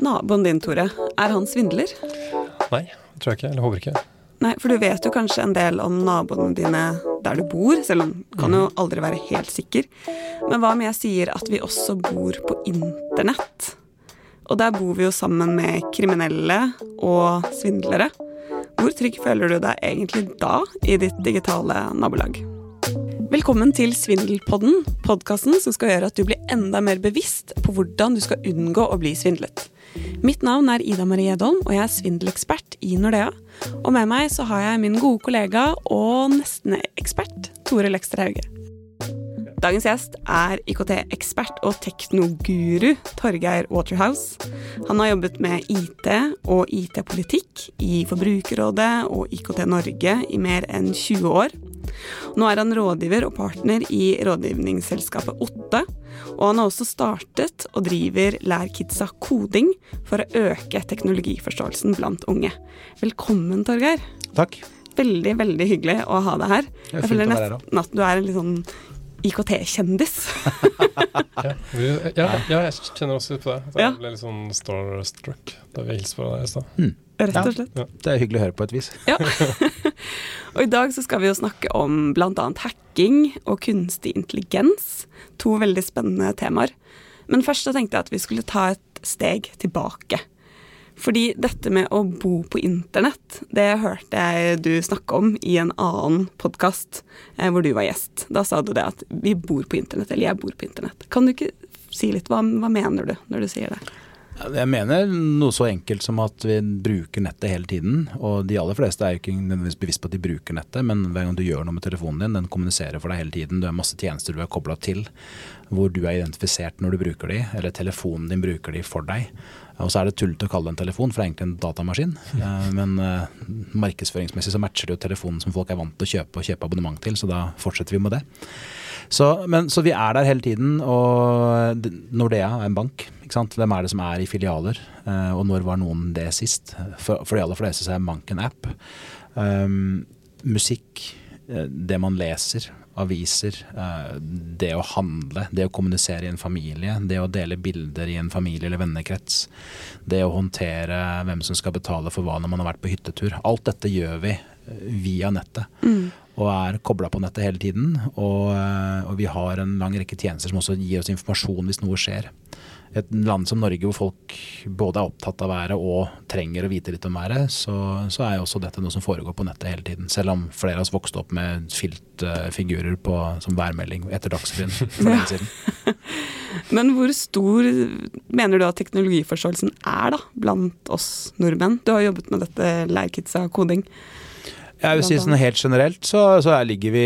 Naboen din, Tore, er han svindler? Nei, det tror jeg ikke. Eller håper ikke. Nei, for du vet jo kanskje en del om naboene dine der du bor, selv om du kan jo aldri være helt sikker. Men hva om jeg sier at vi også bor på internett? Og der bor vi jo sammen med kriminelle og svindlere. Hvor trygg føler du deg egentlig da i ditt digitale nabolag? Velkommen til Svindelpodden, podkasten som skal gjøre at du blir enda mer bevisst på hvordan du skal unngå å bli svindlet. Mitt navn er Ida Marie Edholm, og jeg er svindelekspert i Nordea. Og med meg så har jeg min gode kollega og nesten-ekspert Tore Lekster Hauge. Dagens gjest er IKT-ekspert og teknoguru Torgeir Waterhouse. Han har jobbet med IT og IT-politikk i Forbrukerrådet og IKT Norge i mer enn 20 år. Nå er han rådgiver og partner i rådgivningsselskapet Otte, og han har også startet og driver Lær kidsa koding for å øke teknologiforståelsen blant unge. Velkommen, Torgeir. Takk. Veldig, veldig hyggelig å ha deg her. Det er Jeg føler nesten at du er en litt sånn IKT-kjendis. Ja, ja, ja, jeg kjenner også litt på det. Jeg ble litt sånn starstruck da vi hilste på deg i stad. Rett Ja. og slett. Det er hyggelig å høre på et vis. Ja. og i dag så skal vi jo snakke om bl.a. hacking og kunstig intelligens. To veldig spennende temaer. Men først så tenkte jeg at vi skulle ta et steg tilbake. Fordi dette med å bo på internett, det hørte jeg du snakke om i en annen podkast eh, hvor du var gjest. Da sa du det at vi bor på internett, eller jeg bor på internett. Kan du ikke si litt, hva, hva mener du når du sier det? Jeg mener noe så enkelt som at vi bruker nettet hele tiden. Og de aller fleste er jo ikke nødvendigvis bevisst på at de bruker nettet, men hver gang du gjør noe med telefonen din, den kommuniserer for deg hele tiden. Du har masse tjenester du er kobla til, hvor du er identifisert når du bruker de, eller telefonen din bruker de for deg. Og så er det tullete å kalle det en telefon, for det er egentlig en datamaskin. Eh, Men eh, markedsføringsmessig så matcher det jo telefonen som folk er vant til å kjøpe og kjøpe abonnement til, så da fortsetter vi med det. Så, men, så vi er der hele tiden, og Nordea er en bank. Hvem er det som er i filialer, eh, og når var noen det sist? For, for de aller fleste er bank en app. Um, musikk, eh, det man leser, aviser, eh, det å handle, det å kommunisere i en familie, det å dele bilder i en familie eller vennekrets, det å håndtere hvem som skal betale for hva når man har vært på hyttetur. Alt dette gjør vi via nettet og er kobla på nettet hele tiden. Og, eh, og vi har en lang rekke tjenester som også gir oss informasjon hvis noe skjer. Et land som Norge hvor folk både er opptatt av været og trenger å vite litt om været, så, så er jo også dette noe som foregår på nettet hele tiden. Selv om flere av oss vokste opp med filtfigurer på, som værmelding etter Dagsrevyen for lenge siden. Men hvor stor mener du at teknologiforståelsen er da, blant oss nordmenn? Du har jobbet med dette lærkitsa koding. Jeg vil si sånn helt generelt så, så er, ligger vi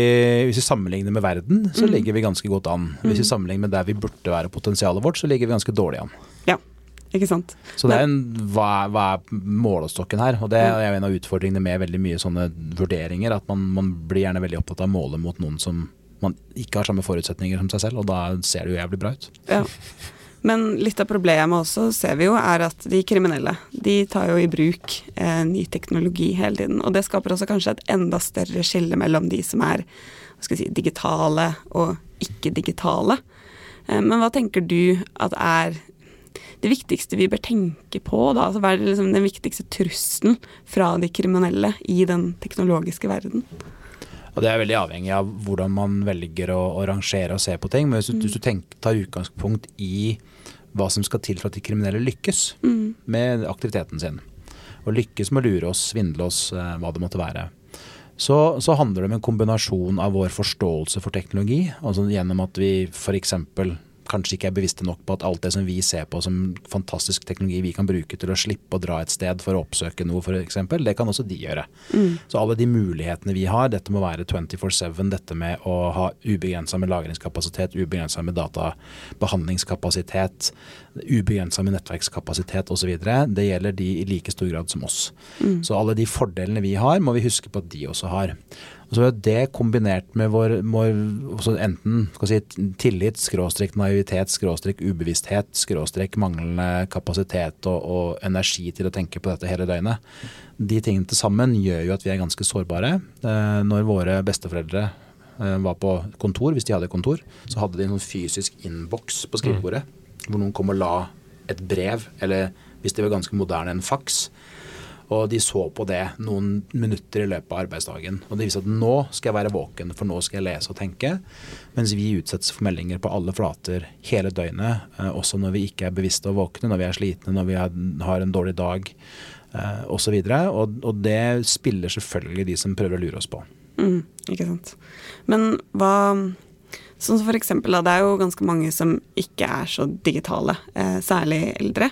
Hvis vi sammenligner med verden, så Mm. ligger vi ganske godt an. Hvis vi sammenligner med der vi burde være potensialet vårt, så ligger vi ganske dårlig an. Ja, ikke sant? Så det er en, hva, hva er målestokken her? Og det er jo en av utfordringene med veldig mye sånne vurderinger. At man, man blir gjerne veldig opptatt av å måle mot noen som man ikke har samme forutsetninger som seg selv, og da ser det jo jævlig bra ut. Ja. Men litt av problemet også, ser vi jo, er at de kriminelle de tar jo i bruk eh, ny teknologi hele tiden. Og det skaper også kanskje et enda større skille mellom de som er si, digitale og ikke-digitale. Eh, men hva tenker du at er det viktigste vi bør tenke på? da? Altså, hva er det liksom den viktigste trusselen fra de kriminelle i den teknologiske verden? Og det er veldig avhengig av hvordan man velger å, å rangere og se på ting. Men hvis du, hvis du tenker, tar utgangspunkt i hva som skal til for at de kriminelle lykkes med aktiviteten sin, og lykkes med å lure oss, svindle oss, eh, hva det måtte være, så, så handler det om en kombinasjon av vår forståelse for teknologi, altså gjennom at vi f.eks. kanskje ikke er bevisste nok på at alt det som vi ser på som fantastisk teknologi vi kan bruke til å slippe å dra et sted for å oppsøke noe f.eks., det kan også de gjøre. Så alle de mulighetene vi har, dette må være 24-7, dette med å ha ubegrensa med lagringskapasitet, ubegrensa med databehandlingskapasitet, ubegrensa med nettverkskapasitet osv., det gjelder de i like stor grad som oss. Så alle de fordelene vi har, må vi huske på at de også har. Og så er det kombinert med vår, vår enten si, tillit, skråstrek naivitet, skråstrek ubevissthet, skråstrek manglende kapasitet og, og energi til å tenke på dette hele døgnet. De tingene til sammen gjør jo at vi er ganske sårbare. Eh, når våre besteforeldre eh, var på kontor, hvis de hadde kontor, så hadde de en sånn fysisk innboks på skrivebordet hvor noen kom og la et brev, eller hvis de var ganske moderne, en faks. Og de så på det noen minutter i løpet av arbeidsdagen. Og det viser at nå skal jeg være våken, for nå skal jeg lese og tenke. Mens vi utsettes for meldinger på alle flater hele døgnet. Eh, også når vi ikke er bevisste og våkne, når vi er slitne, når vi har en dårlig dag eh, osv. Og, og, og det spiller selvfølgelig de som prøver å lure oss på. Mm, ikke sant. Men hva Sånn som for eksempel, da, det er jo ganske mange som ikke er så digitale, eh, særlig eldre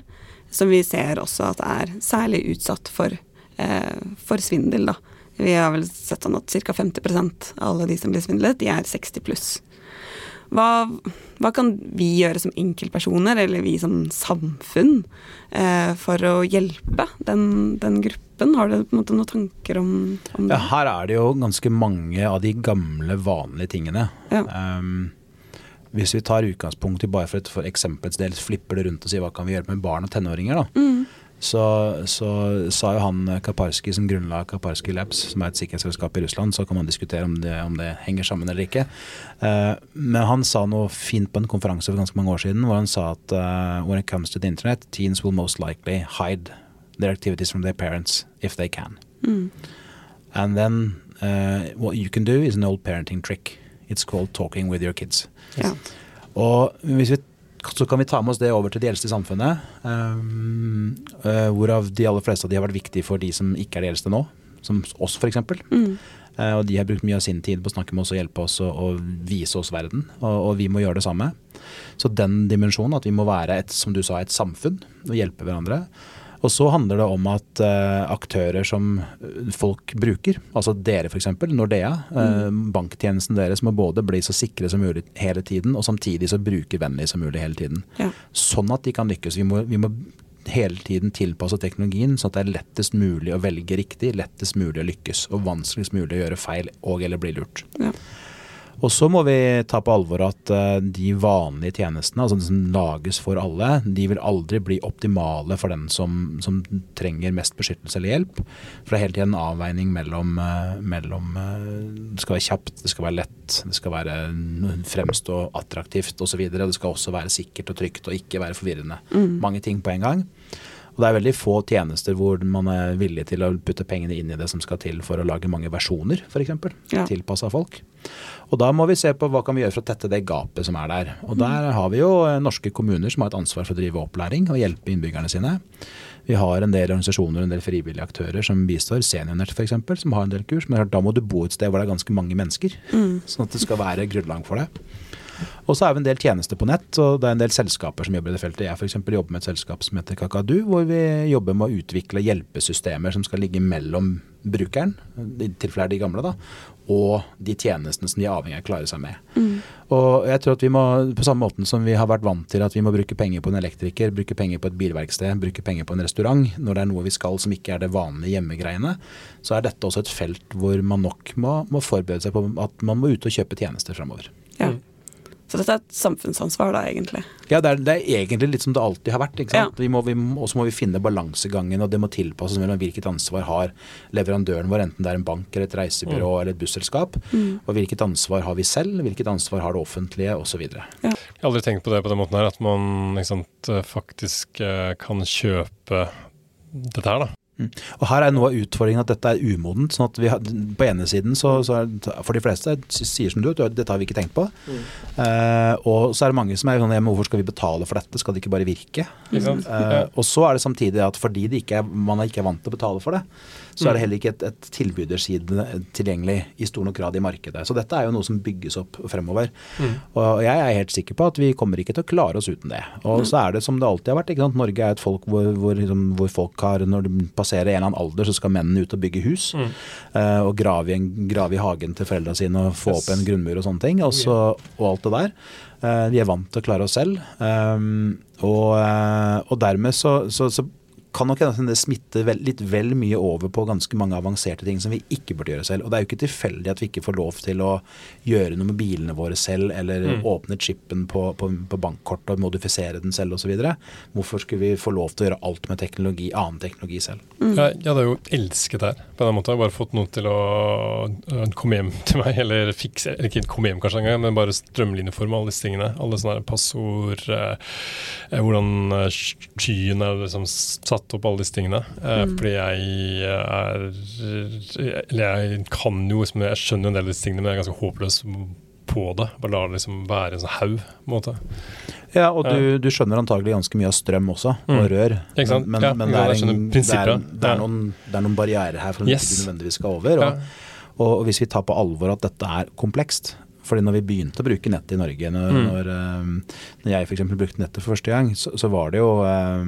som vi ser også at er særlig utsatt for, eh, for svindel. Da. Vi har vel sett sånn at ca. 50% av alle de som blir svindlet, de er 60 pluss. Hva, hva, kan vi gjøre som enkeltpersoner, eller vi som samfunn, eh, for å hjelpe den, den, gruppen? Har du på en måte noen tanker om, om det? Ja, her er det jo ganske mange av de gamle, vanlige tingene. Ja. Um, hvis vi tar utgangspunkt i bare for et for eksempels del flipper det rundt og sier hva kan vi gjøre med barn og tenåringer, da. Mm. Så, så, sa jo han eh, Kaparski som grunnla Kaparski Labs, som er et sikkerhetsselskap i Russland, så kan man diskutere om det, om det henger sammen eller ikke. Eh, men han sa noe fint på en konferanse for ganske mange år siden, hvor han sa at uh, when it comes to the internet, teens will most likely hide their activities from their parents if they can. Mm. And then uh, what you can do is an old parenting trick. It's called talking with your kids. Ja. Og hvis vi, så kan vi ta med oss det over til de eldste i samfunnet. Um, uh, hvorav de aller fleste av de har vært viktige for de som ikke er de eldste nå. Som oss, f.eks. Mm. Uh, og de har brukt mye av sin tid på å snakke med oss og hjelpe oss og, og vise oss verden. Og, og, vi må gjøre det samme. Så den dimensjonen, at vi må være et, som du sa, et samfunn og hjelpe hverandre. Og så handler det om at uh, aktører som eh, folk bruker, altså dere f.eks., Nordea, uh, banktjenesten deres må både bli så sikre som mulig hele tiden, og samtidig så brukervennlige som mulig hele tiden. Ja. Sånn at de kan lykkes. Vi må, vi må hele tiden tilpasse teknologien sånn at det er lettest mulig å velge riktig, lettest mulig å lykkes og vanskeligst mulig å gjøre feil og eller bli lurt. Ja. Og så må vi ta på alvor at uh, de vanlige tjenestene, altså de som lages for alle, de vil aldri bli optimale for den som, som trenger mest beskyttelse eller hjelp. For det er hele tiden en avveining mellom, uh, mellom uh, Det skal være kjapt, det skal være lett, det skal være fremstå attraktivt osv. Det skal også være sikkert og trygt og ikke være forvirrende. Mm. Mange ting på en gang. Og det er veldig få tjenester hvor man er villig til å putte pengene inn i det som skal til for å lage mange versjoner, f.eks. Ja. Tilpassa folk. Og da må vi se på hva kan vi gjøre for å tette det gapet som er der. Og der har vi jo eh, norske kommuner som har et ansvar for å drive opplæring og hjelpe innbyggerne sine. Vi har en del organisasjoner og en del frivillige aktører som bistår. Seniornett f.eks., som har en del kurs. Men da må du bo et sted hvor det er ganske mange mennesker. Mm. Sånn at det skal være grunnlag for det. Og så er vi en del tjenester på nett, og det er en del selskaper som jobber i det feltet. Jeg f.eks. jobber med et selskap som heter Kakadu, hvor vi jobber med å utvikle hjelpesystemer som skal ligge mellom brukeren, i tilfelle er de gamle, da, og de tjenestene som de er avhengig av å klare seg med. Mm. Og jeg tror at vi må, På samme måten som vi har vært vant til at vi må bruke penger på en elektriker, bruke penger på et bilverksted, bruke penger på en restaurant når det er noe vi skal som ikke er det vanlige hjemmegreiene, så er dette også et felt hvor man nok må, må forberede seg på at man må ut og kjøpe tjenester framover. Ja. Mm. Så dette er et samfunnsansvar, da, egentlig? Ja, det er, det er egentlig litt som det alltid har vært. ikke sant? Ja. Og så må vi finne balansegangen, og det må tilpasses mellom hvilket ansvar har leverandøren vår, enten det er en bank eller et reisebyrå mm. eller et busselskap, mm. og hvilket ansvar har vi selv, hvilket ansvar har det offentlige, osv. Ja. Jeg har aldri tenkt på det på den måten her, at man sant, faktisk eh, kan kjøpe dette her, da. Mm. Og Her er noe av utfordringen at dette er umodent. sånn at vi har, På ene siden så, så for de fleste sier som du at dette har vi ikke tenkt på. Mm. Uh, og så er det mange som er sånn hvorfor skal vi betale for dette, skal det ikke bare virke? Mm. Uh, og så er det samtidig at fordi ikke er, man ikke er vant til å betale for det, så er det mm. heller ikke et, et tilbyderside tilgjengelig i stor nok grad i markedet. Så dette er jo noe som bygges opp fremover. Mm. Og jeg er helt sikker på at vi kommer ikke til å klare oss uten det. Og så er det som det alltid har vært. ikke sant? Norge er et folk hvor, hvor, liksom, hvor folk har Når de passerer en eller annen alder, så skal mennene ut og bygge hus. Mm. Uh, og grave i, en, grave i, hagen til foreldrene sine og få yes. opp en grunnmur og sånne ting. Også, og alt det der. Uh, vi er vant til å klare oss selv. Um, og, uh, og, dermed så, så, så kan nok hende det smitter vel, litt vel mye over på ganske mange avanserte ting som vi ikke burde gjøre selv. Og det er jo ikke tilfeldig at vi ikke får lov til å gjøre noe med bilene våre selv, eller Mm. åpne chipen på, på, på bankkortet og modifisere den selv osv. Hvorfor skulle vi få lov til å gjøre alt med teknologi, annen teknologi selv? Jeg, jeg hadde jo elsket det her på den måten. Bare fått noen til å øh, komme hjem til meg, eller fikse Eller ikke komme hjem kanskje engang, men bare strømlinjeforme alle disse tingene. Alle sånne passord, eh, eh, hvordan eh, skyen er liksom satt opp, alle disse tingene. Mm. Fordi jeg er Eller jeg kan jo liksom, Jeg skjønner jo en del av disse tingene, men jeg er ganske håpløs på det. Bare lar det liksom være en sånn haug, på en måte. Ja, og du, du skjønner antagelig ganske mye av strøm også, og Mm. rør. Men, Ja, men det, er en, det, er, det, er noen, det er noen barrierer her for at Yes. vi nødvendigvis skal over. Og, Ja. og hvis vi tar på alvor at dette er komplekst fordi når vi begynte å bruke nettet i Norge, når, Mm. når, eh, når jeg f.eks. brukte nettet for første gang, så, så var det jo eh,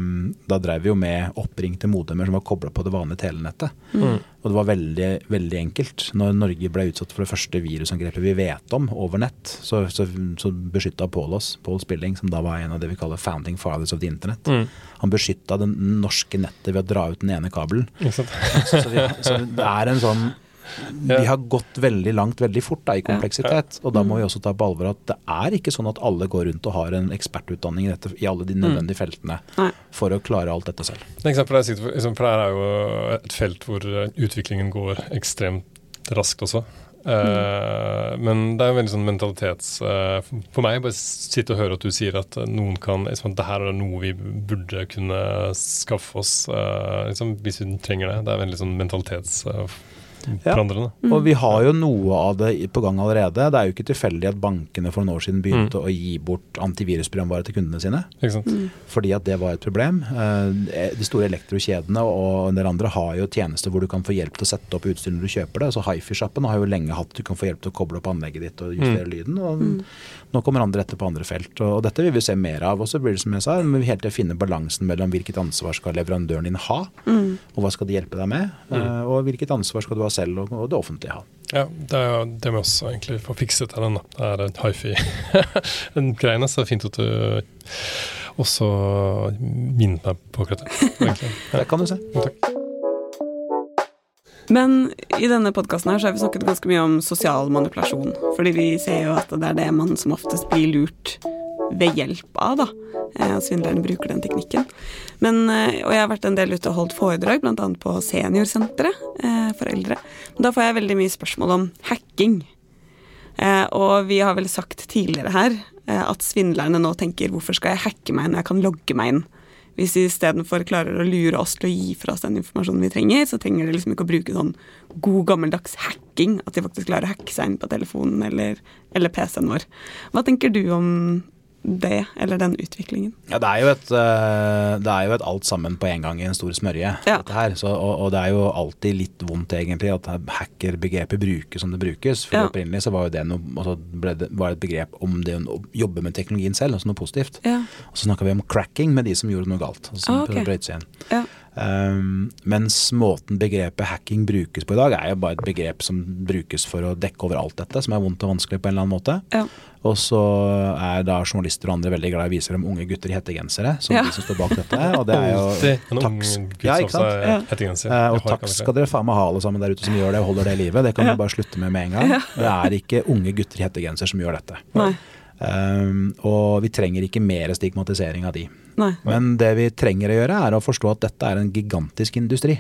Da drev vi jo med oppringte modemer som var kobla på det vanlige telenettet. Mm. Og det var veldig, veldig enkelt. Når Norge ble utsatt for det første virusangrepet vi vet om over nett, så, så, så beskytta Paul oss, Paul Spilling, som da var en av det vi kaller founding fathers of the internet. Mm. Han beskytta det norske nettet ved å dra ut den ene kabelen. Så, så, vi, så det er en sånn Ja. Vi har gått veldig langt veldig fort da, i kompleksitet. Og da må vi også ta på alvor at det er ikke sånn at alle går rundt og har en ekspertutdanning i, dette, i alle de nødvendige feltene Nei. for å klare alt dette selv. Det er for det er jo et felt hvor eh, utviklingen går ekstremt raskt også. Mm. men det er jo veldig sånn mentalitets... eh, for meg, bare sitte og høre at du sier at eh, noen kan liksom, det her er noe vi burde kunne skaffe oss eh, liksom, hvis vi trenger det. Det er veldig sånn mentalitetsforandrende. Og vi har jo noe av det på gang allerede. Det er jo ikke tilfeldig at bankene for noen år siden begynte å gi bort antivirusprogramvare til kundene sine. Ikke sant? Fordi at det var et problem. Eh, De store elektrokjedene og en del andre har jo tjenester hvor du kan få hjelp til å sette opp utstyr når du kjøper det. Altså Hifi-sjappen har jo lenge hatt du kan få hjelp til å koble opp anlegget ditt og justere lyden. og Nå kommer andre etter på andre felt. Og dette vil vi se mer av. Og så blir det som jeg sa, vi vil helt til å finne balansen mellom hvilket ansvar skal leverandøren din ha, og hva skal de hjelpe deg med, eh, og hvilket ansvar skal du ha selv og, og det offentlige ha. Ja, det, er, jo- det vi også egentlig få fikset til den. da. Det er en hifi-greiene, så det er fint at du også minnet meg på akkurat det. Ja, Det kan du se. takk. Men i denne podkasten her så har vi snakket ganske mye om sosial manipulasjon. Fordi vi ser jo at det er det man som oftest blir lurt ved hjelp av, da. Eh, At svindlerne bruker den teknikken. Men, eh, og jeg har vært en del ute og holdt foredrag, bl.a. på seniorsenteret eh, for eldre. Men da får jeg veldig mye spørsmål om hacking. Eh, og vi har vel sagt tidligere her eh, at svindlerne nå tenker hvorfor skal jeg hacke meg når jeg kan logge meg inn? Hvis de istedenfor klarer å lure oss til å gi fra oss den informasjonen vi trenger, så trenger de liksom ikke å bruke sånn god gammeldags hacking, at de faktisk klarer å hacke seg inn på telefonen eller, eller PC-en vår. Hva tenker du om det, eller den utviklingen? Ja, det er jo et, eh, det er jo et alt sammen på en gang i en stor smørje. Ja. Så, og, og det er jo alltid litt vondt egentlig at hackerbegrepet brukes som det brukes. For Ja. opprinnelig så var jo det noe, altså det, var et begrep om det å jobbe med teknologien selv, altså noe positivt. Ja. Og så snakka vi om cracking med de som gjorde noe galt. Som Ah, ok. Um, mens måten begrepet hacking brukes på i dag, er jo bare et begrep som brukes for å dekke over alt dette, som er vondt og vanskelig på en eller annen måte. Ja. Og så er da journalister og andre veldig glad i å vise dem unge gutter i hettegensere, som Ja. de som står bak dette. Og det er jo takk, ja, ikke sant? Ja. Eh, og takk skal dere faen meg ha alle sammen der ute som gjør det og holder det i livet. Det kan Ja. vi bare slutte med med en gang. Det er ikke unge gutter i hettegenser som gjør dette. Nei. Um, og vi trenger ikke mer stigmatisering av de. Nei. Men det vi trenger å gjøre, er å forstå at dette er en gigantisk industri.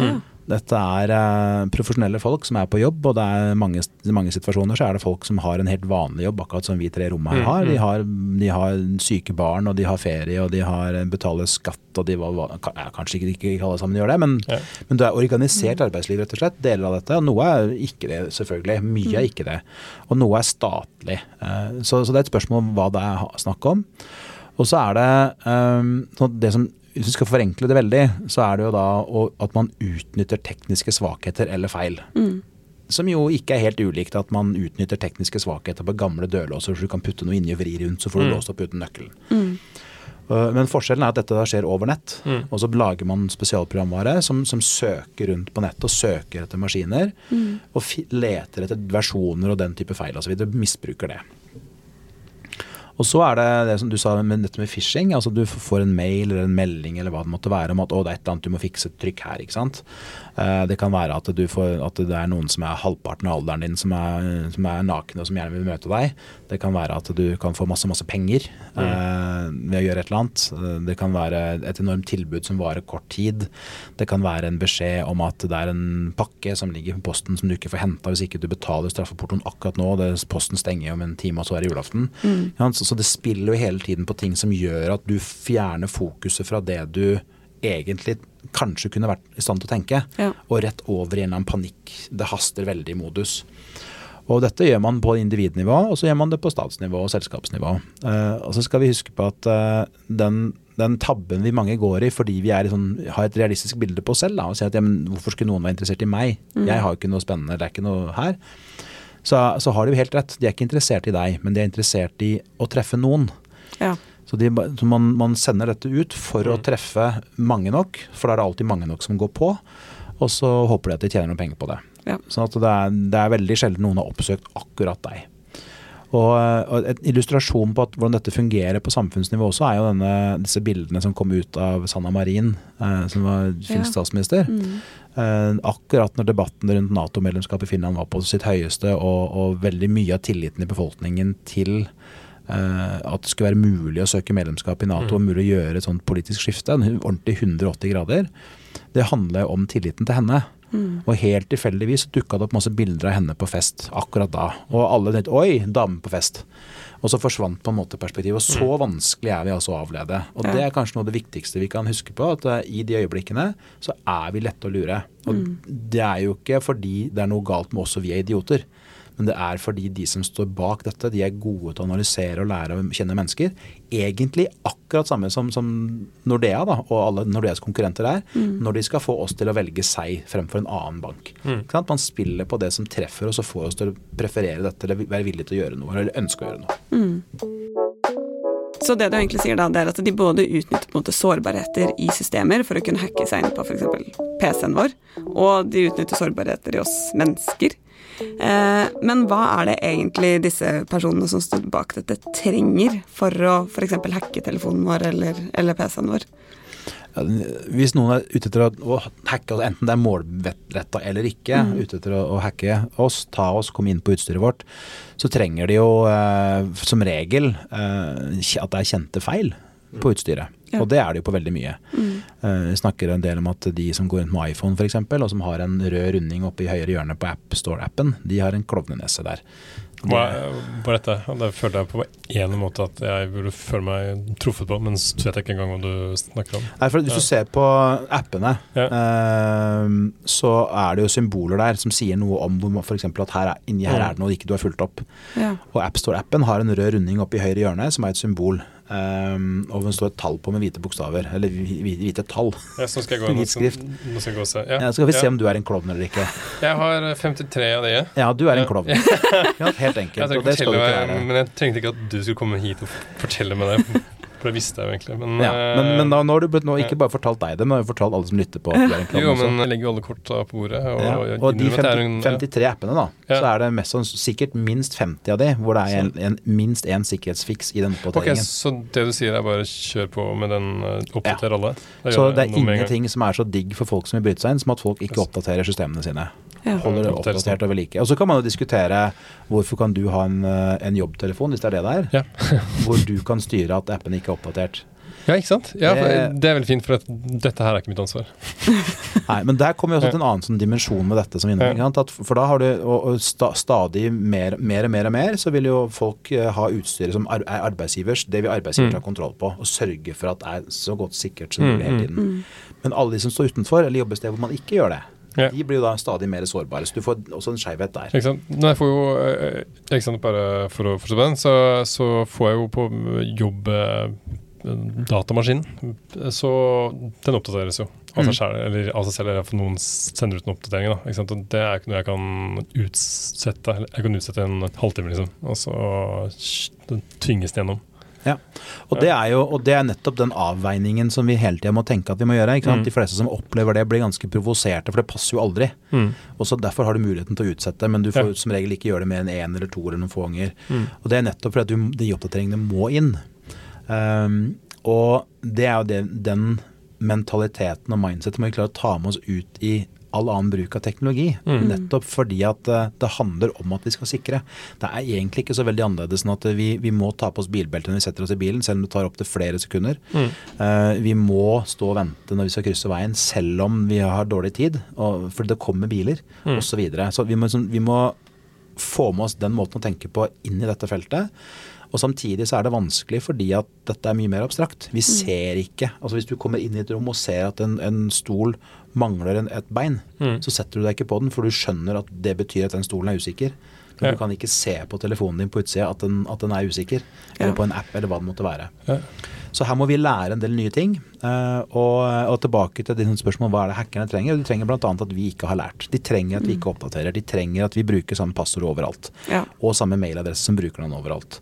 Ja. Dette er uh, profesjonelle folk som er på jobb, og det er mange, i mange situasjoner så er det folk som har en helt vanlig jobb, akkurat som vi tre i rommet her Mm, har. De mm. har. De har syke barn, og de har ferie, og de har betaler skatt, og de var, ja, Kanskje ikke, ikke alle sammen gjør det, men, Ja. men det er organisert arbeidsliv, rett og slett. Deler av dette. Og noe er ikke det, selvfølgelig. Mye er ikke det. Og noe er statlig. Uh, Så, så det er et spørsmål om hva det er snakk om. Og så er det um, det som hvis vi skal forenkle det veldig, så er det jo da at man utnytter tekniske svakheter eller feil. Mm. Som jo ikke er helt ulikt at man utnytter tekniske svakheter på gamle dørlåser, så du kan putte noe inni og vri rundt, så får du Mm. låst opp uten nøkkelen. Mm. Uh, Men forskjellen er at dette da skjer over nett. Mm. Og så lager man spesialprogramvare som, som søker rundt på nettet og søker etter maskiner. Mm. Og leter etter versjoner og den type feil osv. Misbruker det. Og så er det det som du sa med dette med phishing. altså Du får en mail eller en melding eller hva det måtte være om at å, det er et eller annet du må fikse et trykk her. ikke sant? Eh, det kan være at, får, at, det er noen som er halvparten av alderen din som er, som er nakne og som gjerne vil møte deg. Det kan være at du kan få masse masse penger mm. eh, ved å gjøre et eller annet. Eh, det kan være et enormt tilbud som varer kort tid. Det kan være en beskjed om at det er en pakke som ligger på posten som du ikke får henta hvis ikke du betaler straffeportoen akkurat nå. Det, posten stenger om en time, og så er det julaften. Mm. Ja, så det spiller jo hele tiden på ting som gjør at du fjerner fokuset fra det du egentlig kanskje kunne vært i stand til å tenke, ja. og rett over i en eller annen panikk. Det haster veldig i modus. Og dette gjør man på individnivå, og så gjør man det på statsnivå og selskapsnivå. Uh, og så skal vi huske på at uh, den, den, tabben vi mange går i fordi vi sånn, har et realistisk bilde på oss selv, da, og sier at ja, men hvorfor skulle noen være interessert i meg? Mm. Jeg har jo ikke noe spennende, det er ikke noe her så, så, har de jo helt rett. De er ikke interessert i deg, men de er interessert i å treffe noen. Ja. Så, de, så man, man, sender dette ut for mm. å treffe mange nok, for da er det alltid mange nok som går på. Og så håper de at de tjener noen penger på det. Ja. Sånn at det er, det er, veldig sjelden noen har oppsøkt akkurat deg. Og, En illustrasjon på at, hvordan dette fungerer på samfunnsnivå også, er jo denne, disse bildene som kom ut av Sanna Marin, eh, som var finsk ja. statsminister. Mm. Eh, akkurat når debatten rundt Nato-medlemskap i Finland var på sitt høyeste, og, og, veldig mye av tilliten i befolkningen til eh, at det skulle være mulig å søke medlemskap i Nato, mm. og mulig å gjøre et sånt politisk skifte, en ordentlig 180 grader, det handler om tilliten til henne. Mm. Og helt tilfeldigvis dukka det opp masse bilder av henne på fest akkurat da. Og alle tenkte 'oi, dame på fest'. Og så forsvant på en måte perspektivet. Og så mm. vanskelig er vi altså å avlede. Og det er kanskje noe av det viktigste vi kan huske på. At uh, i de øyeblikkene så er vi lette å lure. Og mm. det er jo ikke fordi det er noe galt med oss og vi er idioter. Men det er fordi de som står bak dette, de er gode til å analysere og lære å kjenne mennesker. Egentlig akkurat samme som, som Nordea da, og alle Nordeas konkurrenter er. Mm. Når de skal få oss til å velge seg fremfor en annen bank. Mm. Man spiller på det som treffer oss og får oss til å preferere dette eller være villig til å gjøre noe. Eller ønske å gjøre noe. Mm. Så det du egentlig sier da, det er at de både utnytter på en måte sårbarheter i systemer for å kunne hacke seg inn på f.eks. PC-en vår, og de utnytter sårbarheter i oss mennesker men hva er det egentlig disse personene som står bak dette, trenger for å f.eks. hacke telefonen vår eller, eller PC-en vår? Ja, hvis noen er ute etter å, hacke oss, enten det er målretta eller ikke, mm. ute etter å, å, hacke oss, ta oss, komme inn på utstyret vårt, så trenger de jo eh, som regel eh, at det er kjente feil på utstyret. Ja. Og det er det jo på veldig mye. Mm. Uh, vi snakker en del om at de som går rundt med iPhone f.eks., og som har en rød runding oppe i høyre hjørne på AppStore-appen, de har en klovnenese der. Hva på dette? Det følte jeg på en måte at jeg burde føle meg truffet på, men så vet jeg ikke engang hva du snakker om. Nei, for Hvis du ser på appene, ja. uh, så er det jo symboler der som sier noe om f.eks. at her er, inni her mm. er det noe ikke du har fulgt opp. Ja. Og AppStore-appen har en rød runding oppe i høyre hjørne som er et symbol. Um, og hun står et tall på med hvite bokstaver. Eller hvite tall. Ja, så skal jeg gå, Hvit skrift. Nå skal, jeg gå og se. Ja. Ja, skal vi se om du er en klovn eller ikke. Jeg har 53 av de. Ja, du er en klovn. helt enkelt. Jeg meg, men jeg tenkte ikke at du skulle komme hit og fortelle meg det. For det visste jeg jo egentlig. Men, ja, men, men da, nå har du nå ikke bare fortalt deg det, men har fortalt alle som lytter på. jo, men jeg legger jo alle korta på bordet. Og, ja. og de 50, 53 appene, da, ja. så er det mest sikkert minst 50 av de hvor det er en, en, minst én sikkerhetsfiks i den oppdateringen. Okay, så det du sier er bare kjør på med den, uh, oppdater alle? så det er ingenting som er så digg for folk som vil bryte seg inn, som at folk ikke oppdaterer systemene sine. Ja. Holder det oppdatert og ved like. Og så kan man jo diskutere hvorfor kan du ha en, eh, en jobbtelefon, hvis det er det det er, ja. hvor du kan styre at appen ikke er oppdatert. Ja, ikke sant? Ja, det, det er vel fint, for dette her er ikke mitt ansvar. Nei, men der kommer vi også til en annen sånn dimensjon med dette. som innom, For da har du og, og stadig mer, mer, og mer og mer, så vil jo folk uh, ha utstyret som er arbeidsgivers, det vil arbeidsgiver mm. ta kontroll på. Og sørge for at det er så godt sikkert som mulig mm, hele mm, tiden. Mm. Men alle de som står utenfor, eller jobber steder hvor man ikke gjør det, ja. De blir jo da stadig mer sårbare. Så du får også en skeivhet der. Ikke sant? Nei, jeg får jo, eh, ikke sant, Bare for å forstå den, så, så får jeg jo på jobb eh, datamaskinen. Så den oppdateres jo av seg mm. selv, eller av seg selv, eller noen sender ut en oppdatering. Da, det er ikke noe jeg kan utsette. Jeg kan utsette en halvtime, liksom, og så tvinges det gjennom. Ja. Og, det er jo, og det er nettopp den avveiningen som vi hele tida må tenke at vi må gjøre. Mm. De fleste som opplever det, blir ganske provoserte, for det passer jo aldri. Mm. Og så Derfor har du muligheten til å utsette, men du får Ja. som regel ikke gjøre det mer enn én eller to eller noen få ganger. Mm. Og det er nettopp fordi du, de oppdateringene må inn. Um, og det er jo det, den mentaliteten og mindsetet må vi klare å ta med oss ut i all annen bruk av teknologi. Mm. Nettopp fordi at eh, det handler om at vi skal sikre. Det er egentlig ikke så veldig annerledes enn at vi, vi må ta på oss bilbeltet når vi setter oss i bilen, selv om det tar opptil flere sekunder. Mm. Uh, vi må stå og vente når vi skal krysse veien, selv om vi har dårlig tid, og, fordi det kommer biler Mm. osv. Så, videre. så vi må, sånn- vi må få med oss den måten å tenke på inn i dette feltet. Og samtidig så er det vanskelig fordi at dette er mye mer abstrakt. Vi ser ikke Altså hvis du kommer inn i et rom og ser at en, en stol mangler en, et bein, Mm. så setter du deg ikke på den, for du skjønner at det betyr at den stolen er usikker. Men Ja. du kan ikke se på telefonen din på utsida at, den- at den er usikker. Ja. Eller på en app, eller hva det måtte være. Ja. Så her må vi lære en del nye ting. eh, og, og tilbake til dine spørsmål, hva er det hackerne trenger? De trenger bl.a. at vi ikke har lært. De trenger at vi ikke oppdaterer. De trenger at vi bruker samme passord overalt. Ja. Og samme mailadresse som bruker den overalt.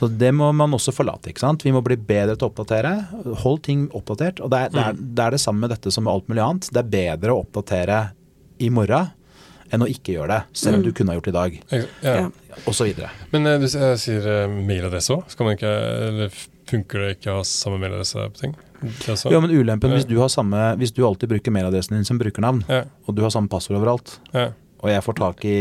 Så det må man også forlate. ikke sant? Vi må bli bedre til å oppdatere. Hold ting oppdatert. Og det er det, er, det, er det samme med dette som med alt mulig annet. Det er bedre å oppdatere i morgen enn å ikke gjøre det, selv om du kunne ha gjort det i dag. Ja. Ja. Og så videre. Men eh, du s- eh, sier eh, mailadresse òg. Skal man ikke Eller funker det ikke å ha samme mailadresse på ting? Ja, men ulempen Ja. hvis du, har samme, hvis du alltid bruker mailadressen din som brukernavn, ja. og du har samme passord overalt, ja. Og jeg får tak i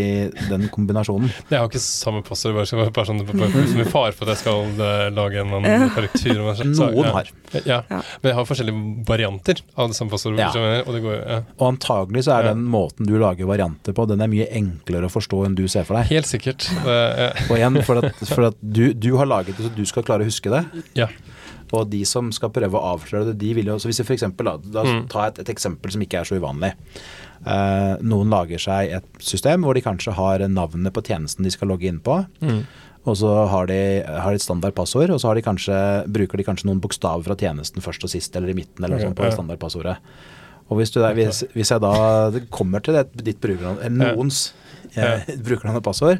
den kombinasjonen Jeg har ikke samme passord, bare, så- bare sånn som i fare for at jeg skal eh, lage en annen korrektur. Noen har. Ja. Ja. Men jeg har forskjellige varianter av det samme passordet. Ja. Og det går, ja. Og antagelig så er Ja. den måten du lager varianter på, den er mye enklere å forstå enn du ser for deg. Helt sikkert. Og igjen, for at, for at du, du har laget det så du skal klare å huske det. ja. Og de som skal prøve å avsløre det, de vil jo Så hvis vi for eksempel, da, da Mm. ta et, et eksempel som ikke er så uvanlig. Eh, noen lager seg et system hvor de kanskje har navnet på tjenesten de skal logge inn på. Mm. Og så har de, har de et standard passord, og så har de kanskje, bruker de kanskje noen bokstaver fra tjenesten først og sist, eller i midten, eller noe sånt på det standardpassordet. Og hvis, du, hvis, hvis jeg da kommer til det, ditt brukernavn, eller noens eh, brukernavn og passord,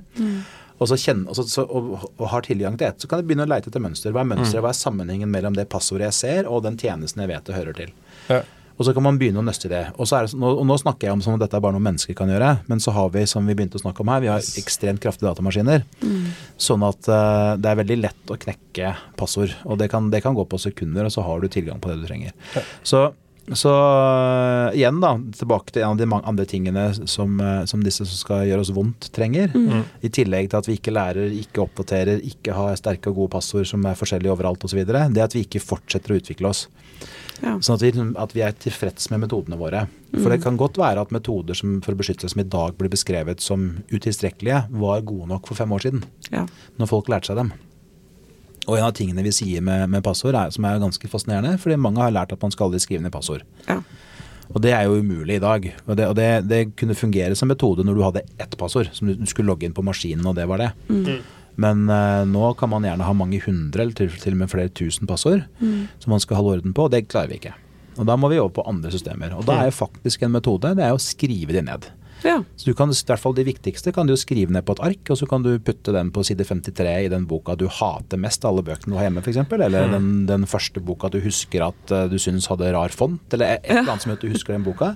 og, så kjenner, og, så, så, og, og har tilgang til ett, så kan jeg begynne å leite etter mønster. Hva er mønsteret, hva er sammenhengen mellom det passordet jeg ser, og den tjenesten jeg vet det hører til. Ja. Og så kan man begynne å nøste i det. Og, så er det, og nå snakker jeg om som om dette er bare noe mennesker kan gjøre, men så har vi, som vi begynte å snakke om her, vi har ekstremt kraftige datamaskiner. Sånn at uh, det er veldig lett å knekke passord. Og det kan, det kan gå på sekunder, og så har du tilgang på det du trenger. Ja. Så, så uh, igjen, da, tilbake til en av de mange andre tingene som, uh, som disse som skal gjøre oss vondt, trenger. Mm. I tillegg til at vi ikke lærer, ikke oppdaterer, ikke har sterke og gode passord som er forskjellige overalt osv. Det at vi ikke fortsetter å utvikle oss. Ja. Sånn at vi, at vi er tilfreds med metodene våre. For det kan godt være at metoder som, for beskyttelse som i dag blir beskrevet som utilstrekkelige, var gode nok for fem år siden. Ja. Når folk lærte seg dem. Og en av tingene vi sier med, med passord, er, som er ganske fascinerende, fordi mange har lært at man skal aldri skrive ned passord. Ja. Og det er jo umulig i dag. Og det, og det, det kunne fungere som metode når du hadde ett passord, som du, skulle logge inn på maskinen, og det var det. Men uh, nå kan man gjerne ha mange hundre, eller til, til og med flere tusen passord som man skal holde orden på, og det klarer vi ikke. Og da må vi over på andre systemer. Og da er jo faktisk en metode, det er å skrive de ned. ja. Så du kan, i hvert fall De viktigste kan du skrive ned på et ark, og så kan du putte den på side 53 i den boka du hater mest av alle bøkene du har hjemme, f.eks. Eller den, den første boka du husker at eh, du syns hadde rar font, eller et eller annet som gjør at du husker den boka.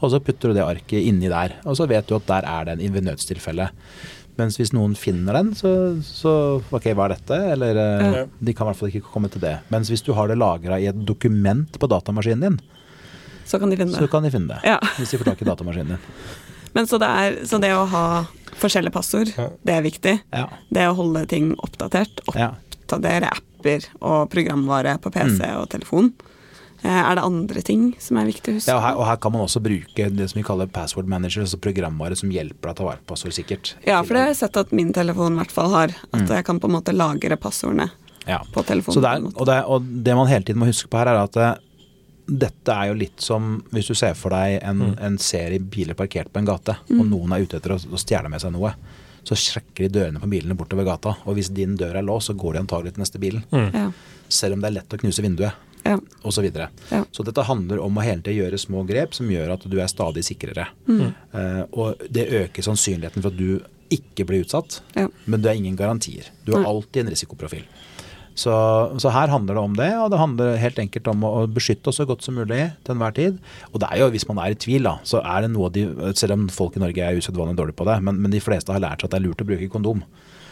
Og så putter du det arket inni der, og så vet du at der er det i ved nødstilfelle. Mens hvis noen finner den, så, så ok, hva er dette? Eller eh, Ja. de kan i hvert fall ikke komme til det. Mens hvis du har det lagra i et dokument på datamaskinen din, Så kan de finne så det. kan de finne det. Ja. Hvis de får tak i datamaskinen din. Men så det, er, så det å ha forskjellige passord, det er viktig. Ja. Det å holde ting oppdatert. Oppdatere apper og programvare på PC Mm. og telefon. Eh, Er det andre ting som er viktig å huske? Ja, og her, og her kan man også bruke det som vi kaller password manager, altså programvare som hjelper deg til å ta vare på passord sikkert. Ja, for det har jeg sett at min telefon i hvert fall har. At Mm. jeg kan på en måte lagre passordene Ja. på telefonen. Så det på en måte. og, det og det man hele tiden må huske på her, er at eh, dette er jo litt som hvis du ser for deg en, Mm. en serie biler parkert på en gate, og noen er ute etter å, å stjele med seg noe. Så sjekker de dørene på bilene bortover gata, og hvis din dør er låst, så går de antagelig til neste bil. Mm. Ja. Selv om det er lett å knuse vinduet, Ja. osv. Så, videre. Ja. så dette handler om å hele tiden gjøre små grep som gjør at du er stadig sikrere. Mm. Uh, og det øker sannsynligheten for at du ikke blir utsatt, Ja. men det er ingen garantier. Du har alltid en risikoprofil. Så, så, her handler det om det, og det handler helt enkelt om å, beskytte oss så godt som mulig til enhver tid. Og det er jo, hvis man er i tvil, da, så er det noe de Selv om folk i Norge er usedvanlig dårlige på det, men, men, de fleste har lært seg at det er lurt å bruke kondom.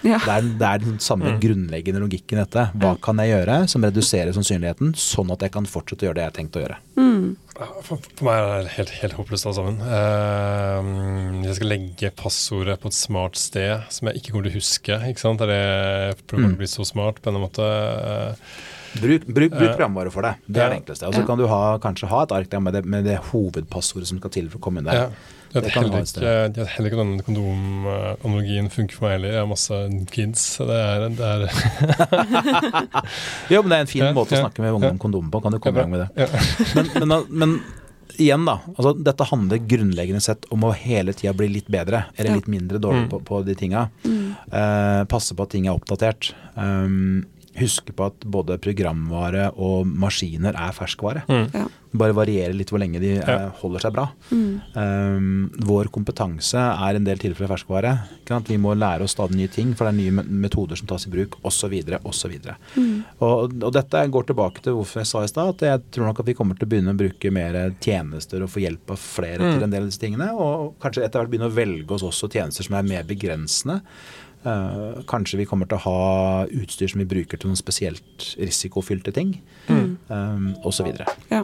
Ja. Det, er, det, er, den samme mm. grunnleggende logikken i dette. Hva kan jeg gjøre som reduserer sannsynligheten, sånn at jeg kan fortsette å gjøre det jeg har tenkt å gjøre. Mm. For, for, meg er det helt, helt håpløst alt sammen. Uh, jeg skal legge passordet på et smart sted som jeg ikke kommer til å huske. Ikke sant? Er det programmet mm. blir så smart på en måte? Uh, Bruk, bruk, bruk programvare for det. Det er det enkleste. Og så kan du ha, kanskje ha et ark med det, med det hovedpassordet som skal til for å komme inn der. Ja. Jeg vet heller ikke, heller ikke denne kondomanalogien funker for meg heller. Jeg har masse kids. Det er, det er Jo, men det er en fin måte å snakke med ungdom om kondom på. Kan du komme i gang med det? Men, men, men, igjen, da. Altså, dette handler grunnleggende sett om å hele tida bli litt bedre. Eller litt mindre dårlig mm. på, på, de tinga. Mm. Uh, passe på at ting er oppdatert. Um, huske på at både programvare og maskiner er ferskvare. Mm. Ja. Bare varierer litt hvor lenge de ja. Eh, holder seg bra. Mm. Um, vår kompetanse er en del tilfeller ferskvare. Vi må lære oss stadig nye ting, for det er nye metoder som tas i bruk osv. osv. Mm. Og, og dette går tilbake til hvorfor jeg sa i stad at jeg tror nok at vi kommer til å begynne å bruke mer tjenester og få hjelp av flere mm. til en del av disse tingene. Og kanskje etter hvert begynne å velge oss også tjenester som er mer begrensende. Uh, kanskje vi kommer til å ha utstyr som vi bruker til noen spesielt risikofylte ting, mm. um, osv. Ja.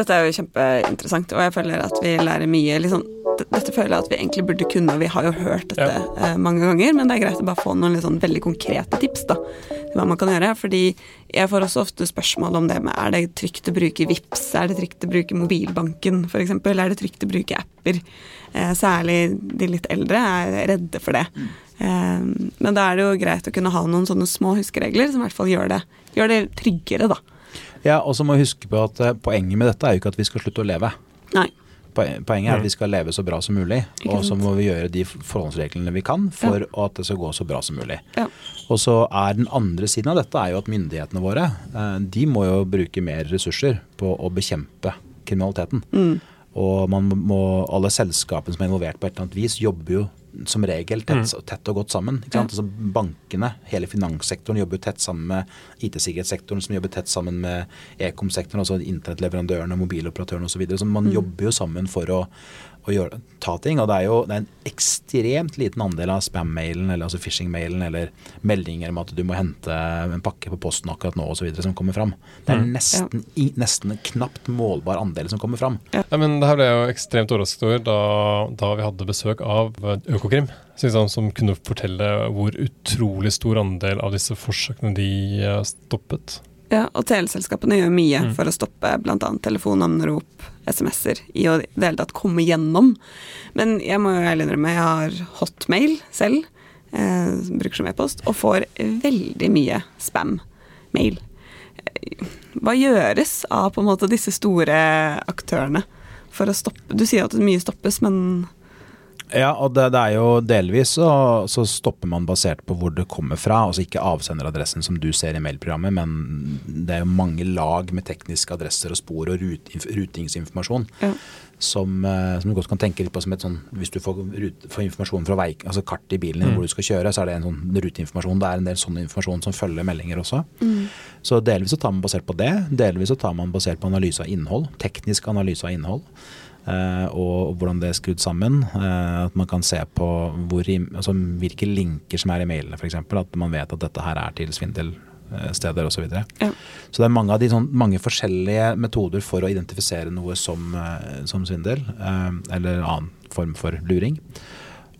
Dette er jo kjempeinteressant, og jeg føler at vi lærer mye. Liksom, dette føler jeg at vi egentlig burde kunne, og vi har jo hørt dette ja. uh, mange ganger, men det er greit å bare få noen liksom, veldig konkrete tips da, hva man kan gjøre. Fordi jeg får også ofte spørsmål om det med er det trygt å bruke VIPS, er det trygt å bruke mobilbanken f.eks., er det trygt å bruke apper? Eh, særlig de litt eldre er redde for det. Mm. men da er det jo greit å kunne ha noen sånne små huskeregler som i hvert fall gjør det, gjør det tryggere, da. Ja, og så må vi huske på at eh, poenget med dette er jo ikke at vi skal slutte å leve. Nei. Poenget er at vi skal leve så bra som mulig, og så må vi gjøre de forholdsreglene vi kan for ja. at det skal gå så bra som mulig. Ja. Og så er Den andre siden av dette er jo at myndighetene våre de må jo bruke mer ressurser på å bekjempe kriminaliteten. Mm. Og må, alle selskapene som er involvert på et eller annet vis, jobber jo som regel tett, mm. tett og godt sammen. Altså bankene, hele finanssektoren jobber jo tett sammen med IT-sikkerhetssektoren, som jobber tett sammen med ekom-sektoren, altså internettleverandørene, mobiloperatørene osv. Så, videre. så man mm. jobber jo sammen for å, å gjøre, ta ting. Og det er jo det er en ekstremt liten andel av spam-mailen eller altså phishing-mailen eller meldinger om at du må hente en pakke på posten akkurat nå osv. som kommer fram. Det er mm. nesten, ja. i, nesten en knapt målbar andel som kommer fram. Ja. ja men det her ble jeg jo ekstremt overrasket over da, da, vi hadde besøk av Økokrim. Som kunne fortelle hvor utrolig stor andel av disse forsøkene de stoppet. Ja, og teleselskapene gjør mye mm. for å stoppe bl.a. telefonanrop, SMS-er, i å det hele tatt komme gjennom. Men jeg må jo ærlig innrømme, jeg har hotmail selv, eh, bruker som e-post, og får veldig mye spam-mail. Hva gjøres av på en måte disse store aktørene for å stoppe Du sier at mye stoppes, men ja, og det, det, er jo delvis så, så, stopper man basert på hvor det kommer fra. Altså ikke avsenderadressen som du ser i mailprogrammet, men det er jo mange lag med tekniske adresser og spor og rut, rutingsinformasjon. Ja. Som, eh, som, du godt kan tenke litt på som et sånn Hvis du får, rut, får informasjon fra vei, altså kart i bilen mm. hvor du skal kjøre, så er det en sånn ruteinformasjon. Det er en del sånn informasjon som følger meldinger også. Mm. Så delvis så tar man basert på det. Delvis så tar man basert på analyse av innhold. Teknisk analyse av innhold. Eh, og hvordan det er skrudd sammen. Eh, at man kan se på hvor, altså, hvilke linker som er i mailene f.eks. At man vet at dette her er til svindelsteder osv. Så, videre. ja. så det er mange, av de, sånn, mange forskjellige metoder for å identifisere noe som, eh, som svindel, eller annen form for luring.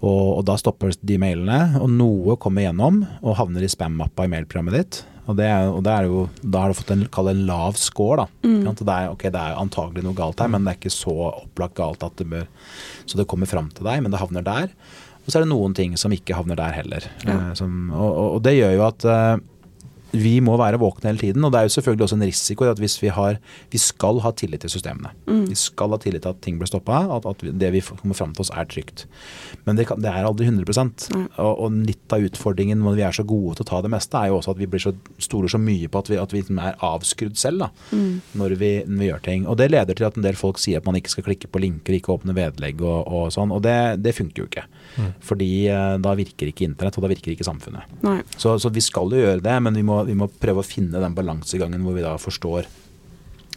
Og, og, da stopper de mailene, og noe kommer gjennom og havner i spam-mappa i mailprogrammet ditt. Og, det er, og det er jo, da har du fått en, en lav score. da. Mm. Det, er, okay, det er antagelig noe galt her, men det er ikke så opplagt galt at det bør, så det kommer fram til deg, men det havner der. Og så er det noen ting som ikke havner der heller. Ja. Eh, som, og, og, det gjør jo at eh, vi må være våkne hele tiden. Og det er jo selvfølgelig også en risiko i at hvis vi har Vi skal ha tillit til systemene. Vi skal ha tillit til at ting blir stoppa, at, at det vi kommer fram til oss er trygt. Men det, kan, det er aldri 100 og, og litt av utfordringen når vi er så gode til å ta det meste, er jo også at vi blir så stoler så mye på at vi, at vi liksom er avskrudd selv da, når, vi, når vi gjør ting. Og det leder til at en del folk sier at man ikke skal klikke på linker, ikke åpne vedlegg og, og sånn. Og det, det funker jo ikke. Fordi eh, da virker ikke internett, og da virker ikke samfunnet. Så, så vi skal jo gjøre det, men vi må, vi må prøve å finne den balansegangen hvor vi da forstår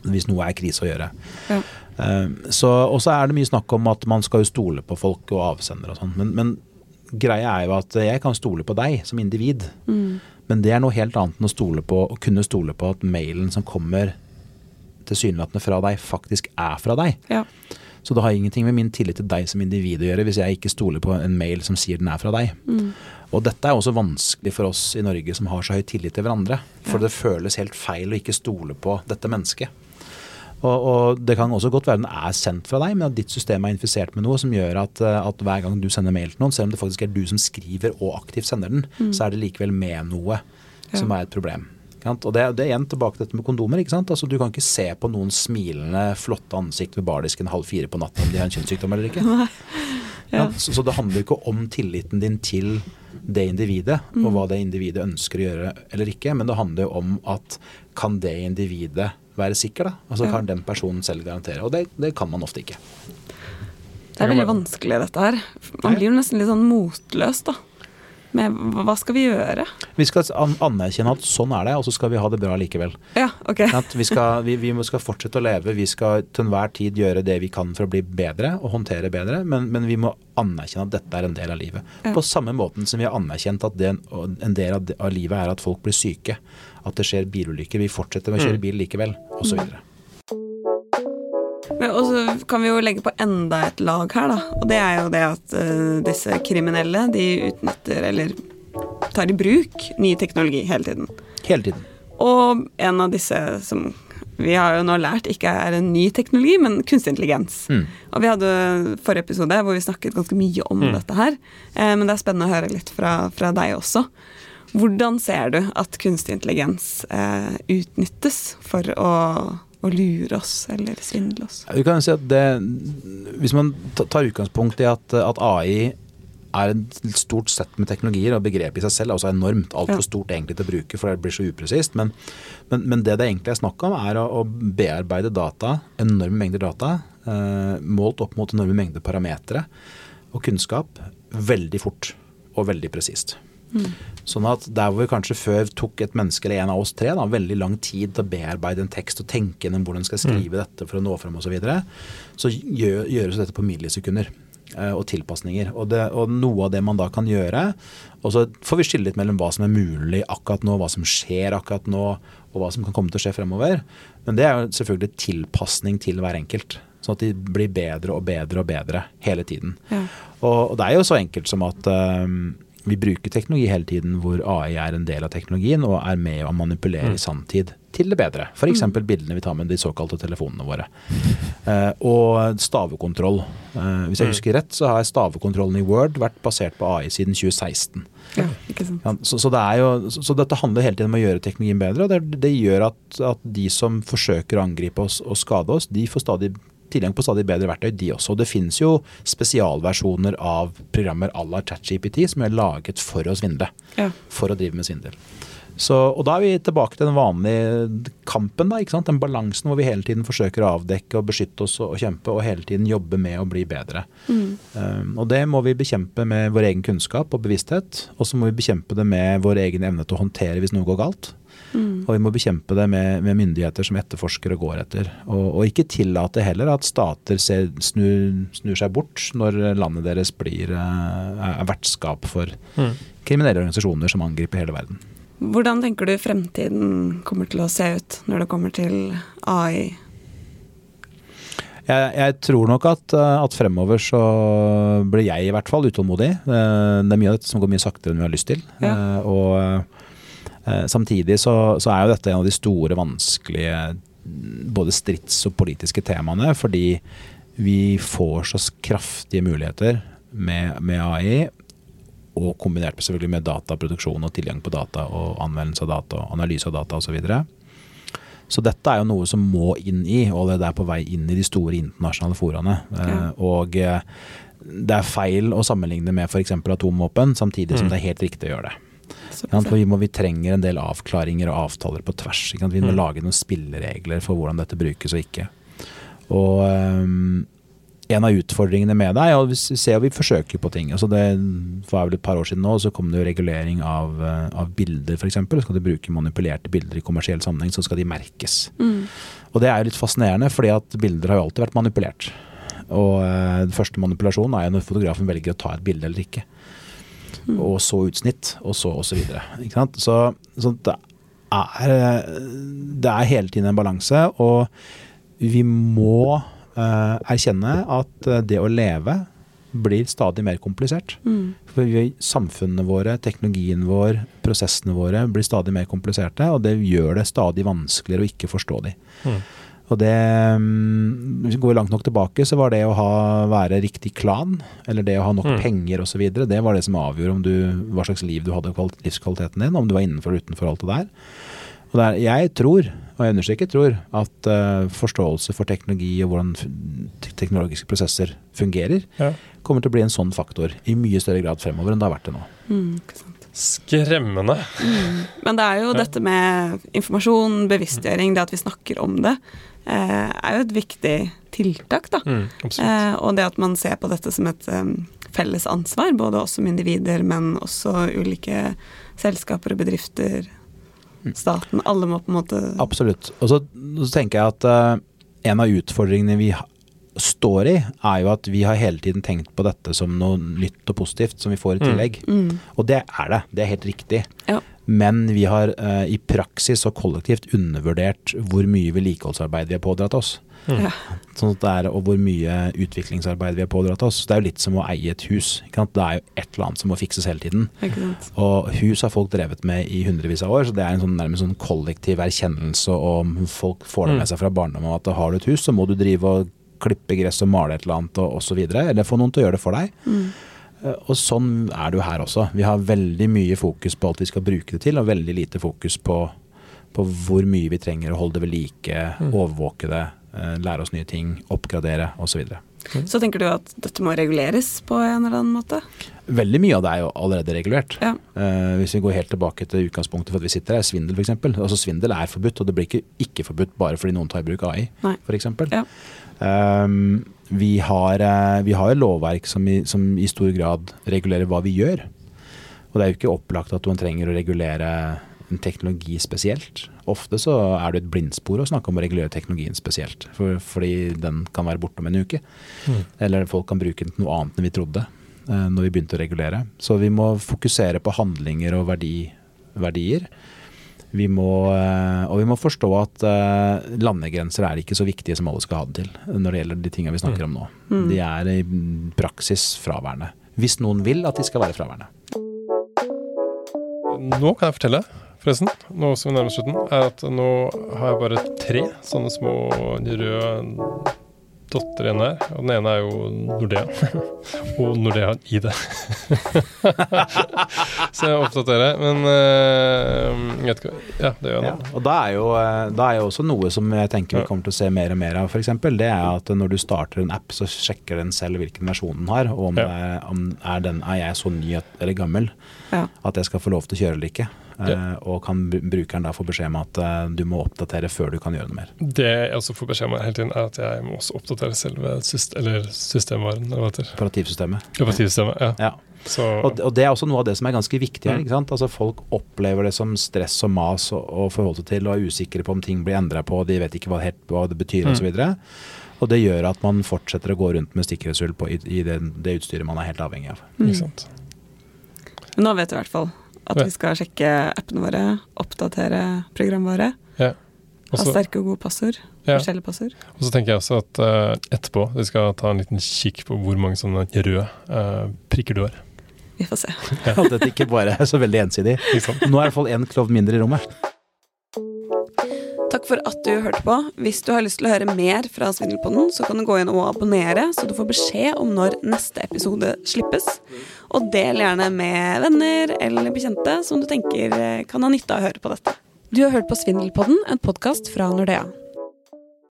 hvis noe er krise å gjøre. Ja. Eh, så, og så er det mye snakk om at man skal jo stole på folk og avsendere og sånn. Men, men greia er jo at jeg kan stole på deg som individ. Men det er noe helt annet enn å stole på, å kunne stole på at mailen som kommer tilsynelatende fra deg, faktisk er fra deg. Ja. Så det har ingenting med min tillit til deg som individ å gjøre hvis jeg ikke stoler på en mail som sier den er fra deg. Og dette er også vanskelig for oss i Norge som har så høy tillit til hverandre. For Ja. det føles helt feil å ikke stole på dette mennesket. Og, og det kan også godt være den er sendt fra deg, men at ditt system er infisert med noe som gjør at, eh, at hver gang du sender mail til noen, selv om det faktisk er du som skriver og aktivt sender den, så er det likevel med noe som er et problem. Og det, det er igjen tilbake til dette med kondomer. ikke sant? Altså Du kan ikke se på noen smilende, flotte ansikt ved bardisken halv fire på natten om de har en kjønnssykdom eller ikke. Ja, så, så det handler ikke om tilliten din til det individet, og hva det individet ønsker å gjøre eller ikke, men det handler jo om at kan det individet være sikker, da? Altså kan den personen selv garantere? Og det, det kan man ofte ikke. Det er veldig vanskelig, dette her. Man blir jo nesten litt sånn motløs, da. Med hva skal vi gjøre? Vi skal anerkjenne at sånn er det, og så skal vi ha det bra likevel. Ja, ok. Vi, skal, vi, vi skal fortsette å leve, vi skal til enhver tid gjøre det vi kan for å bli bedre og håndtere bedre, men, men vi må anerkjenne at dette er en del av livet. Ja. På samme måten som vi har anerkjent at det, en del av, av livet er at folk blir syke, at det skjer bilulykker, vi fortsetter med å kjøre bil likevel, osv. Men også kan vi jo legge på enda et lag her, da. Og det er jo det at uh, disse kriminelle, de utnytter eller tar i bruk ny teknologi hele tiden. Hele tiden. Og en av disse som vi har jo nå lært ikke er en ny teknologi, men kunstig intelligens. Mm. Og vi hadde forrige episode hvor vi snakket ganske mye om dette her. Eh, men det er spennende å høre litt fra, fra deg også. Hvordan ser du at kunstig intelligens eh, utnyttes for å, å lure oss eller svindle oss? Du kan si at det, Hvis man tar utgangspunkt i at, at AI er et stort sett med teknologier, og begrepet i seg selv er også enormt. Altfor Ja. stort egentlig til å bruke, for det blir så upresist. Men, men, men det det egentlig er snakk om, er å, å bearbeide data, enorme mengder data, eh, målt opp mot enorme mengder parametere og kunnskap, veldig fort og veldig presist. Sånn at der hvor vi kanskje før tok et menneske eller en av oss tre da, veldig lang tid til å bearbeide en tekst og tenke gjennom hvordan skal jeg skrive dette for å nå frem osv., så, videre, så gjør, gjøres dette på millisekunder eh, og tilpasninger. Og, det, og noe av det man da kan gjøre Og så får vi skille litt mellom hva som er mulig akkurat nå, hva som skjer akkurat nå, og hva som kan komme til å skje fremover. Men det er jo selvfølgelig tilpasning til hver enkelt. Sånn at de blir bedre og bedre og bedre hele tiden. Ja. Og, og det er jo så enkelt som at øhm, vi bruker teknologi hele tiden hvor AI er en del av teknologien og er med å manipulere i sanntid til det bedre. F.eks. eksempel bildene vi tar med de såkalte telefonene våre. Uh, og stavekontroll. Uh, hvis jeg husker rett, så har stavekontrollen i Word vært basert på AI siden 2016. Ja, ikke sant. Ja, så, så, det jo, så, så dette handler hele tiden om å gjøre teknologien bedre, og det, det gjør at, at de som forsøker å angripe oss og skade oss, de får stadig tilgang på stadig bedre verktøy, de også. Det finnes jo spesialversjoner av programmer à la ChatGPT som er laget for å svindle. Ja. For å drive med svindel. Så, og da er vi tilbake til den vanlige kampen, da, ikke sant? den balansen hvor vi hele tiden forsøker å avdekke og beskytte oss og, og kjempe, og hele tiden jobbe med å bli bedre. Um, og det må vi bekjempe med vår egen kunnskap og bevissthet, og så må vi bekjempe det med vår egen evne til å håndtere hvis noe går galt. Og vi må bekjempe det med, med myndigheter som etterforsker og går etter. Og, og ikke tillate heller at stater ser, snur, snur seg bort når landet deres blir eh, er vertskap for kriminelle organisasjoner som angriper hele verden. Hvordan tenker du fremtiden kommer til å se ut når det kommer til AI? Jeg, jeg tror nok at, eh, at fremover så blir jeg i hvert fall utålmodig. Eh, Det er mye av dette som går mye saktere enn vi har lyst til. Ja. Og samtidig så, så er jo dette en av de store, vanskelige både strids- og politiske temaene, fordi vi får så kraftige muligheter med, med AI. og kombinert med selvfølgelig med dataproduksjon og tilgang på data og anvendelse av data og analyse av data osv. Så, videre. så dette er jo noe som må inn i, og det er på vei inn i de store internasjonale foraene. Ja. Og eh, det er feil å sammenligne med f.eks. atomvåpen, samtidig som Mm. det er helt riktig å gjøre det. For vi, må, vi trenger en del avklaringer og avtaler på tvers. Vi må Mm. lage noen spilleregler for hvordan dette brukes og ikke. Og um, en av utfordringene med det er jo vi ser vi forsøker på ting. Altså det var vel et par år siden nå, så kom det jo regulering av, eh, av bilder f.eks. Skal du bruke manipulerte bilder i kommersiell sammenheng, så skal de merkes. Mm. Og det er jo litt fascinerende, fordi at bilder har jo alltid vært manipulert. Og eh, den første manipulasjonen er jo når fotografen velger å ta et bilde eller ikke. Og så utsnitt, og så osv. så videre. Ikke sant? Så, så det, er, eh, det er hele tiden en balanse, og vi må uh, erkjenne at eh, det å leve blir stadig mer komplisert. Mm. For vi, samfunnene våre, teknologien vår, prosessene våre blir stadig mer kompliserte, og det gjør det stadig vanskeligere å ikke forstå de. Mm. Og det, mm, Hvis vi går langt nok tilbake, så var det å ha, være riktig klan, eller det å ha nok Mm. penger osv., det var det som avgjorde om du, hva slags liv du hadde, kvali- livskvaliteten din, om du var innenfor eller utenfor alt det der. Og der, jeg tror, og jeg understreker tror, at uh, forståelse for teknologi og hvordan teknologiske prosesser fungerer, Ja. kommer til å bli en sånn faktor i mye større grad fremover enn det har vært det nå. Mm, ikke sant. Skremmende. Men det er jo Ja. dette med informasjon, bevisstgjøring, det at vi snakker om det, eh, er jo et viktig tiltak, da. Mm. Eh, og det at man ser på dette som et um, felles ansvar, både oss som individer, men også ulike selskaper og bedrifter, staten. Alle må på en måte Absolutt. Og så, så tenker jeg at uh, en av utfordringene vi står i, er jo at vi har hele tiden tenkt på dette som noe nytt og positivt som vi får i Mm. tillegg. mm, Og det er det. Det er helt riktig. Ja. Men vi har uh, i praksis og kollektivt undervurdert hvor mye vedlikeholdsarbeid vi har pådratt oss. Mm. Ja. Sånn at det er, og hvor mye utviklingsarbeid vi har pådratt oss. Det er jo litt som å eie et hus. Ikke sant? Det er jo et eller annet som må fikses hele tiden. Og hus har folk drevet med i hundrevis av år, så det er en sånn, nærmest sånn kollektiv erkjennelse, og folk får det med Mm. seg fra barndommen at har du et hus, så må du drive og klippe gress og male et eller annet og osv. Eller få noen til å gjøre det for deg. Mm. Eh, Og sånn er det jo her også. Vi har veldig mye fokus på alt vi skal bruke det til, og veldig lite fokus på, på hvor mye vi trenger å holde det ved like, Mm. overvåke det, eh, lære oss nye ting, oppgradere osv. Så tenker du at dette må reguleres på en eller annen måte? Veldig mye av det er jo allerede regulert. Ja. Eh, hvis vi går helt tilbake til utgangspunktet for at vi sitter her, svindel f.eks. Altså svindel er forbudt, og det blir ikke ikke forbudt bare fordi noen tar i bruk AI, f.eks. Ja. Um, vi, har, eh, vi har lovverk som i, som i stor grad regulerer hva vi gjør. Og det er jo ikke opplagt at man trenger å regulere en teknologi spesielt. Ofte så er det et blindspor å snakke om å regulere teknologien spesielt, for, fordi den kan være borte om en uke. Mm. Eller folk kan bruke den til noe annet enn vi trodde eh, når vi begynte å regulere. Så vi må fokusere på handlinger og verdi, verdier. Vi må, eh, og vi må forstå at eh, landegrenser er ikke så viktige som alle skal ha det til når det gjelder de tingene vi snakker om nå. Mm. De er i praksis fraværende. Hvis noen vil at de skal være fraværende. Nå kan jeg fortelle, forresten, nå som vi nærmer oss slutten, er at nå har jeg bare tre sånne små røde dotter igjen her. Og den ene er jo Nordea. og Nordea i det. Så jeg oppdaterer. Men eh, jeg vet ikke Ja, det gjør jeg Ja, og da er, jo, eh, da er jo også noe som jeg tenker vi kommer til å se mer og mer av, f.eks. Det er at når du starter en app, så sjekker den selv hvilken versjon den har, og om, Ja. er, om er, den, er jeg så ny at, eller gammel Ja. at jeg skal få lov til å kjøre eller ikke. Ja. Eh, og kan brukeren da få beskjed om at eh, du må oppdatere før du kan gjøre noe mer. Det jeg også får beskjed om hele tiden, er at jeg må også oppdatere selve syst eller systemvaren. Eller hva heter. Operativsystemet. Operativsystemet. Ja. Ja. Så Og, og det er også noe av det som er ganske viktig her. Mm. ikke sant? Altså Folk opplever det som stress og mas å å forholde seg til, og er usikre på om ting blir endra på, de vet ikke hva, helt, hva det betyr Mm. osv. Og, det gjør at man fortsetter å gå rundt med stikkerhull i, i det, det utstyret man er helt avhengig av. Mm. ikke sant. Men nå vet du i hvert fall at Ja. vi skal sjekke appene våre, oppdatere programvare, Ja. Også, ha sterke og gode passord, Ja. forskjellige passord. Og så tenker jeg også at uh, etterpå vi skal ta en liten kikk på hvor mange sånne røde uh, prikker du har. Vi får se. At dette ikke bare er så veldig ensidig. Nå er det i hvert fall én klovn mindre i rommet. Takk for at du hørte på. Hvis du har lyst til å høre mer fra Svindelpodden, så kan du gå inn og abonnere, så du får beskjed om når neste episode slippes. Og del gjerne med venner eller bekjente som du tenker kan ha nytte av å høre på dette. Du har hørt på Svindelpodden, en podkast fra Nordea.